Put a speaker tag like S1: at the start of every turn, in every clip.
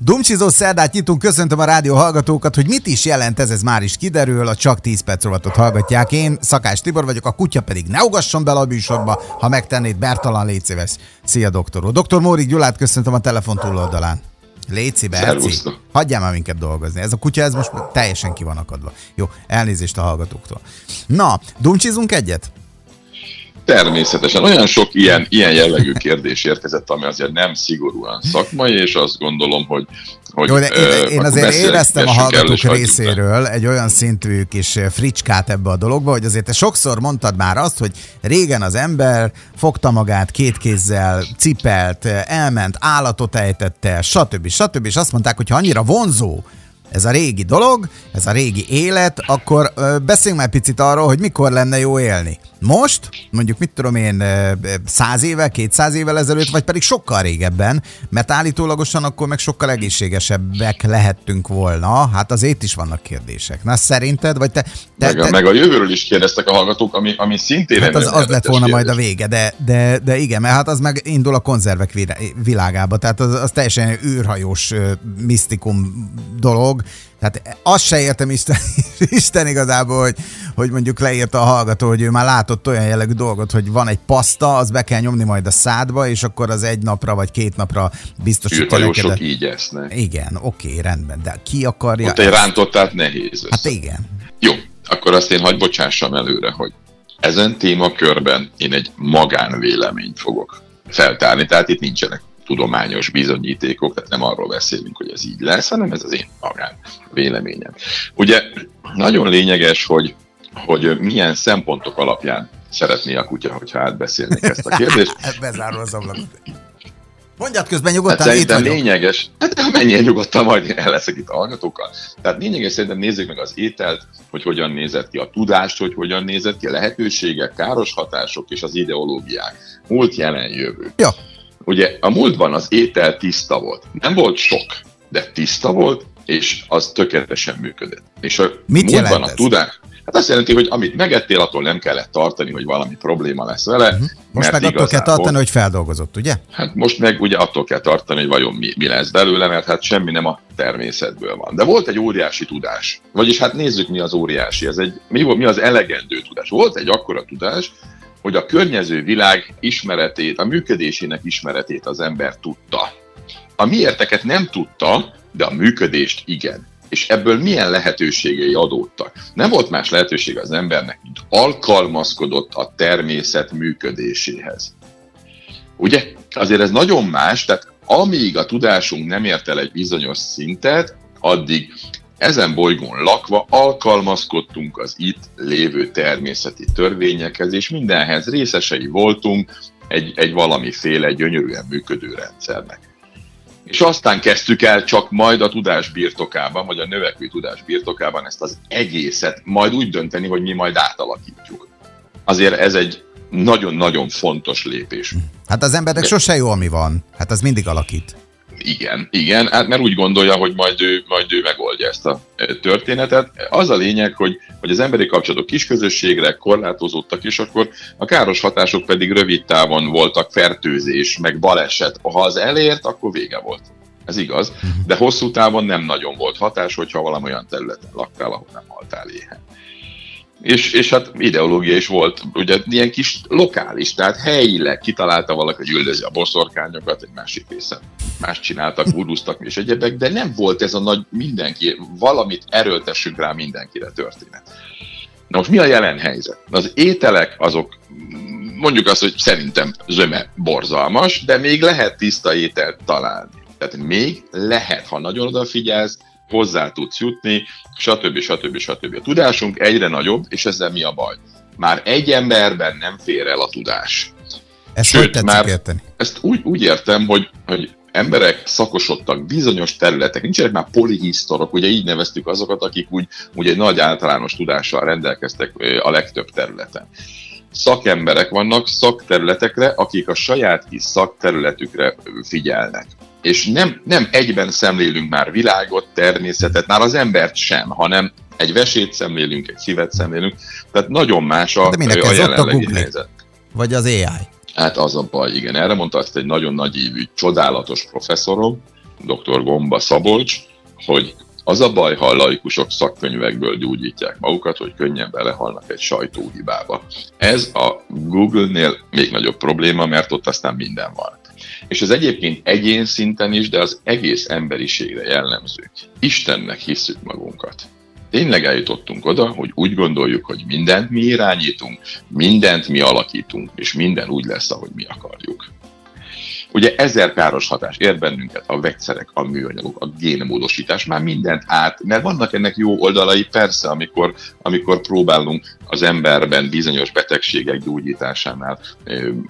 S1: Dumcsizó szerdát nyitunk, köszöntöm a rádió hallgatókat, hogy mit is jelent ez, ez már is kiderül, a csak 10 perc rovatot hallgatják. Én Szakás Tibor vagyok, a kutya pedig ne ugasson bele a műsorba, ha megtennéd, Bertalan légy szíves. Szia, doktor úr. Doktor Móri Gyulát köszöntöm a telefon túloldalán. Léci, Berci, hagyjál már minket dolgozni. Ez a kutya, ez most teljesen ki van akadva. Jó, elnézést a hallgatóktól. Na, dumcsizunk egyet?
S2: Természetesen. Olyan sok ilyen, ilyen jellegű kérdés érkezett, ami azért nem szigorúan szakmai, és azt gondolom, hogy hogy,
S1: Jó, de én, én azért éreztem a hallgatók részéről egy olyan szintű kis fricskát ebbe a dologba, hogy azért te sokszor mondtad már azt, hogy régen az ember fogta magát két kézzel, cipelt, elment, állatot ejtette, stb. stb. És azt mondták, hogy ha annyira vonzó ez a régi dolog, ez a régi élet, akkor beszéljünk már picit arról, hogy mikor lenne jó élni. Most, mondjuk mit tudom én, száz éve, kétszáz évvel ezelőtt, vagy pedig sokkal régebben, mert állítólagosan akkor meg sokkal egészségesebbek lehettünk volna. Hát azért is vannak kérdések. Na szerinted, vagy te... te,
S2: meg, a,
S1: te...
S2: meg a jövőről is kérdeztek a hallgatók, ami, ami szintén
S1: hát az, az lett volna kérdés. majd a vége, de, de, de igen, mert hát az meg indul a konzervek világába, tehát az, az teljesen űrhajós misztikum dolog, tehát azt se értem Isten, Isten igazából, hogy, hogy mondjuk leírta a hallgató, hogy ő már látott olyan jellegű dolgot, hogy van egy paszta, az be kell nyomni majd a szádba, és akkor az egy napra vagy két napra biztosítja
S2: neked. sok így esznek.
S1: Igen, oké, rendben, de ki akarja...
S2: Ott egy rántottát nehéz. Össze.
S1: Hát igen.
S2: Jó, akkor azt én hagy bocsássam előre, hogy ezen témakörben én egy magánvéleményt fogok feltárni, tehát itt nincsenek tudományos bizonyítékok, tehát nem arról beszélünk, hogy ez így lesz, hanem ez az én magán véleményem. Ugye nagyon lényeges, hogy, hogy milyen szempontok alapján szeretné a kutya, hogyha átbeszélnék ezt a kérdést.
S1: Bezárul az ablakot. Mondjad közben nyugodtan, hát
S2: szerintem lényeges, hát mennyien nyugodtan, majd el leszek itt a hallgatókkal. Tehát lényeges szerintem nézzük meg az ételt, hogy hogyan nézett ki a tudást, hogy hogyan nézett ki a lehetőségek, káros hatások és az ideológiák. Múlt, jelen, jövő.
S1: Ja.
S2: Ugye a múltban az étel tiszta volt. Nem volt sok, de tiszta volt, és az tökéletesen működött. És a
S1: Mit múltban
S2: a tudás, Hát azt jelenti, hogy amit megettél, attól nem kellett tartani, hogy valami probléma lesz vele. Uh-huh.
S1: Most meg attól kell tartani, hogy feldolgozott, ugye?
S2: Hát most meg ugye attól kell tartani, hogy vajon mi, mi lesz belőle, mert hát semmi nem a természetből van. De volt egy óriási tudás. Vagyis hát nézzük, mi az óriási. Ez egy, mi, mi az elegendő tudás. Volt egy akkora tudás, hogy a környező világ ismeretét, a működésének ismeretét az ember tudta. A miérteket nem tudta, de a működést igen. És ebből milyen lehetőségei adódtak? Nem volt más lehetőség az embernek, mint alkalmazkodott a természet működéséhez. Ugye? Azért ez nagyon más, tehát amíg a tudásunk nem ért el egy bizonyos szintet, addig ezen bolygón lakva alkalmazkodtunk az itt lévő természeti törvényekhez, és mindenhez részesei voltunk egy, egy valamiféle gyönyörűen működő rendszernek. És aztán kezdtük el csak majd a tudás birtokában, vagy a növekvő tudás birtokában ezt az egészet majd úgy dönteni, hogy mi majd átalakítjuk. Azért ez egy nagyon-nagyon fontos lépés.
S1: Hát az embernek sose jó, ami van. Hát az mindig alakít.
S2: Igen, igen, hát mert úgy gondolja, hogy majd ő, majd ő megoldja ezt a történetet. Az a lényeg, hogy, hogy az emberi kapcsolatok kisközösségre korlátozottak, és akkor a káros hatások pedig rövid távon voltak fertőzés, meg baleset. Ha az elért, akkor vége volt. Ez igaz, de hosszú távon nem nagyon volt hatás, hogyha valami olyan területen laktál, ahol nem haltál éhen. És, és hát ideológia is volt, ugye ilyen kis lokális, tehát helyileg kitalálta valaki, hogy üldözi a boszorkányokat, egy másik részen más csináltak, gurúztak és egyebek, de nem volt ez a nagy mindenki, valamit erőltessünk rá mindenkire történet. Na most mi a jelen helyzet? Az ételek azok, mondjuk azt, hogy szerintem zöme borzalmas, de még lehet tiszta ételt találni. Tehát még lehet, ha nagyon odafigyelsz, hozzá tudsz jutni, stb. stb. stb. A tudásunk egyre nagyobb, és ezzel mi a baj? Már egy emberben nem fér el a tudás.
S1: Ezt Sőt, hogy már érteni?
S2: Ezt úgy, úgy értem, hogy, hogy emberek szakosodtak bizonyos területek, nincsenek már polihisztorok, ugye így neveztük azokat, akik úgy, úgy egy nagy általános tudással rendelkeztek a legtöbb területen. Szakemberek vannak szakterületekre, akik a saját kis szakterületükre figyelnek és nem, nem egyben szemlélünk már világot, természetet, már az embert sem, hanem egy vesét szemlélünk, egy szívet szemlélünk, tehát nagyon más a,
S1: De a jelenlegi a helyzet. Vagy az AI?
S2: Hát az a baj, igen. Erre mondta azt egy nagyon nagy évű, csodálatos professzorom, dr. Gomba Szabolcs, hogy az a baj, ha a laikusok szakkönyvekből gyógyítják magukat, hogy könnyen belehalnak egy sajtóhibába. Ez a Google-nél még nagyobb probléma, mert ott aztán minden van. És ez egyébként egyén szinten is, de az egész emberiségre jellemző. Istennek hiszük magunkat. Tényleg eljutottunk oda, hogy úgy gondoljuk, hogy mindent mi irányítunk, mindent mi alakítunk, és minden úgy lesz, ahogy mi akarjuk. Ugye ezer káros hatás ér bennünket, a vegyszerek, a műanyagok, a génmódosítás, már mindent át, mert vannak ennek jó oldalai, persze, amikor, amikor próbálunk az emberben bizonyos betegségek gyógyításánál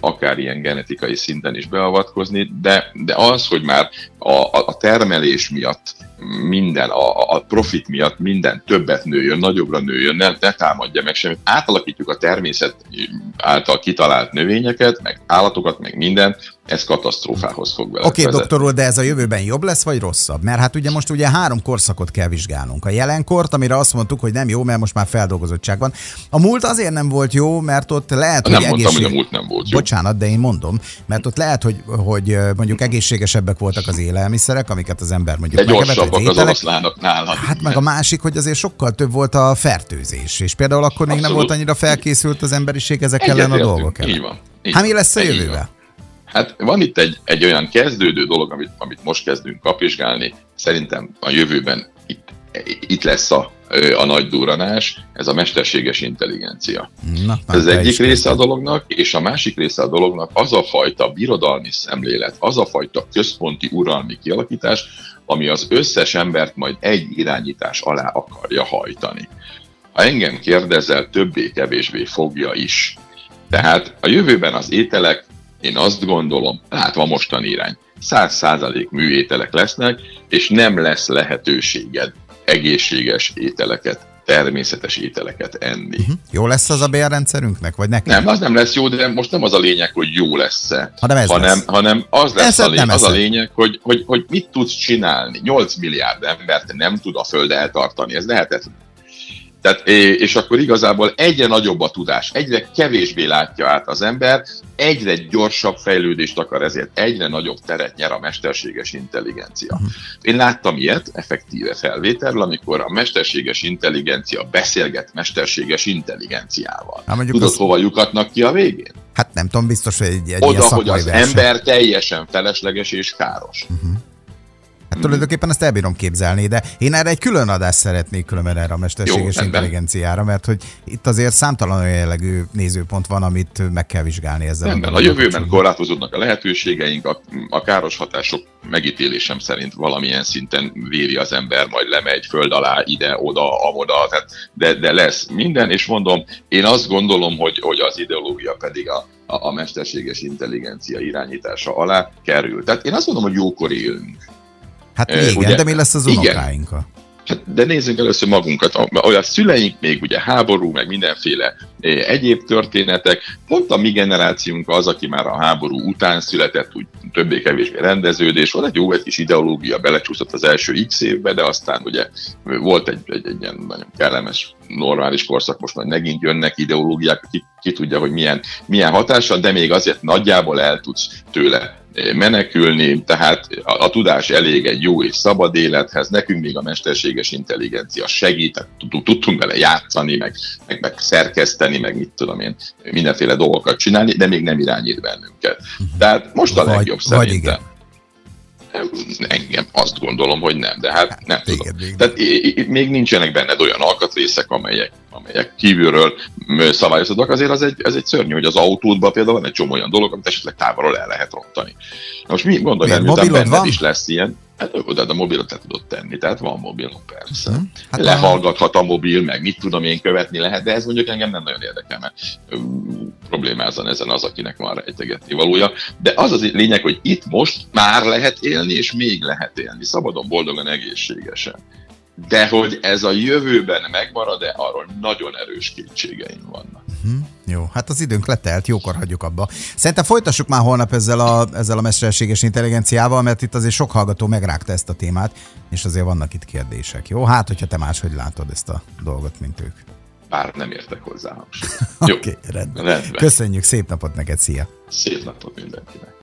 S2: akár ilyen genetikai szinten is beavatkozni, de, de az, hogy már a, a termelés miatt minden, a, a profit miatt minden többet nőjön, nagyobbra nőjön, ne, ne támadja meg semmit. Átalakítjuk a természet által kitalált növényeket, meg állatokat, meg mindent, ez katasztrófához fog vele
S1: Oké, okay, doktor úr, de ez a jövőben jobb lesz, vagy rosszabb? Mert hát ugye most ugye három korszakot kell vizsgálnunk. A jelenkort, amire azt mondtuk, hogy nem jó, mert most már feldolgozottság van. A múlt azért nem volt jó, mert ott lehet,
S2: nem
S1: hogy
S2: mondtam, egészség... hogy a múlt nem volt
S1: jó. Bocsánat, de én mondom, mert ott lehet, hogy, hogy mondjuk egészségesebbek voltak az élelmiszerek, amiket az ember mondjuk
S2: de gyorsabbak az, oroszlánok nála.
S1: Hát meg a másik, hogy azért sokkal több volt a fertőzés, és például akkor még Abszolút. nem volt annyira felkészült az emberiség ezek ellen a dolgok ellen. Így van. Így hát mi lesz a jövővel?
S2: Hát van itt egy, egy olyan kezdődő dolog, amit, amit most kezdünk kapizsgálni. Szerintem a jövőben itt, itt lesz a, a nagy duranás, ez a mesterséges intelligencia. Na, ez az egyik része a dolognak, és a másik része a dolognak az a fajta birodalmi szemlélet, az a fajta központi uralmi kialakítás, ami az összes embert majd egy irányítás alá akarja hajtani. Ha engem kérdezel, többé-kevésbé fogja is. Tehát a jövőben az ételek én azt gondolom, látva mostani irány, száz százalék műételek lesznek, és nem lesz lehetőséged egészséges ételeket, természetes ételeket enni. Uh-huh.
S1: Jó lesz az a bérrendszerünknek, vagy nekem?
S2: Nem, az nem lesz jó, de most nem az a lényeg, hogy jó lesz-e, hanem, ez hanem, lesz. hanem az lesz a, lény, az a lényeg, hogy, hogy, hogy mit tudsz csinálni. 8 milliárd embert nem tud a Föld eltartani, ez lehetetlen. Tehát, és akkor igazából egyre nagyobb a tudás, egyre kevésbé látja át az ember, egyre gyorsabb fejlődést akar, ezért egyre nagyobb teret nyer a mesterséges intelligencia. Uh-huh. Én láttam ilyet, effektíve felvételről, amikor a mesterséges intelligencia beszélget mesterséges intelligenciával. Hát Tudod, az... hova lyukatnak ki a végén?
S1: Hát nem tudom, biztos, hogy egy, egy
S2: Oda, hogy az verseny. ember teljesen felesleges és káros. Uh-huh.
S1: Hát tulajdonképpen ezt elbírom képzelni, de én erre egy külön adást szeretnék különben erre a mesterséges Jó, intelligenciára, mert hogy itt azért számtalan olyan jellegű nézőpont van, amit meg kell vizsgálni ezzel.
S2: Rendben, a jövőben korlátozódnak a lehetőségeink, a, a káros hatások megítélésem szerint valamilyen szinten véri az ember, majd lemegy föld alá, ide, oda, amoda, tehát, de, de lesz minden, és mondom, én azt gondolom, hogy, hogy az ideológia pedig a, a, a mesterséges intelligencia irányítása alá kerül. Tehát én azt mondom, hogy jókor élünk.
S1: Hát igen, ugye, de mi lesz az unokáinkkal?
S2: Hát, de nézzünk először magunkat. A szüleink még ugye háború, meg mindenféle egyéb történetek. Pont a mi generációnk az, aki már a háború után született, úgy többé-kevésbé rendeződés. Volt egy jó egy kis ideológia, belecsúszott az első x évbe, de aztán ugye volt egy, egy, egy ilyen nagyon kellemes, normális korszak, most majd megint jönnek ideológiák, ki, ki tudja, hogy milyen, milyen hatással, de még azért nagyjából el tudsz tőle menekülni, tehát a, a tudás elég egy jó és szabad élethez, nekünk még a mesterséges intelligencia segít, tudtunk vele játszani, meg, meg, meg szerkeszteni, meg mit tudom én, mindenféle dolgokat csinálni, de még nem irányít bennünket. Tehát most a legjobb vagy, szerintem. Vagy igen. Engem azt gondolom, hogy nem, de hát nem tudom. Igen, igen. Tehát még nincsenek benned olyan alkatrészek, amelyek, amelyek kívülről szabályozottak. Azért az egy, ez egy szörnyű, hogy az autódban például van egy csomó olyan dolog, amit esetleg távolról el lehet rontani. Na most mi el, miután benned van? is lesz ilyen, Hát oda a mobilot le tudod tenni, tehát van mobilom persze. Uh-huh. Hát Lehallgathat a mobil, meg mit tudom én követni lehet, de ez mondjuk engem nem nagyon érdekel, mert problémázan ezen az, akinek van rejtegetni valója. De az az lényeg, hogy itt most már lehet élni, és még lehet élni, szabadon, boldogan, egészségesen. De hogy ez a jövőben megmarad-e, arról nagyon erős kétségeim vannak.
S1: Uh-huh. Jó, hát az időnk letelt, jókor hagyjuk abba. Szerintem folytassuk már holnap ezzel a, ezzel a mesterséges intelligenciával, mert itt azért sok hallgató megrágta ezt a témát, és azért vannak itt kérdések. Jó, hát hogyha te máshogy látod ezt a dolgot, mint ők.
S2: Bár nem értek hozzá.
S1: Oké, okay, rendben. rendben. Köszönjük, szép napot neked, szia!
S2: Szép napot mindenkinek!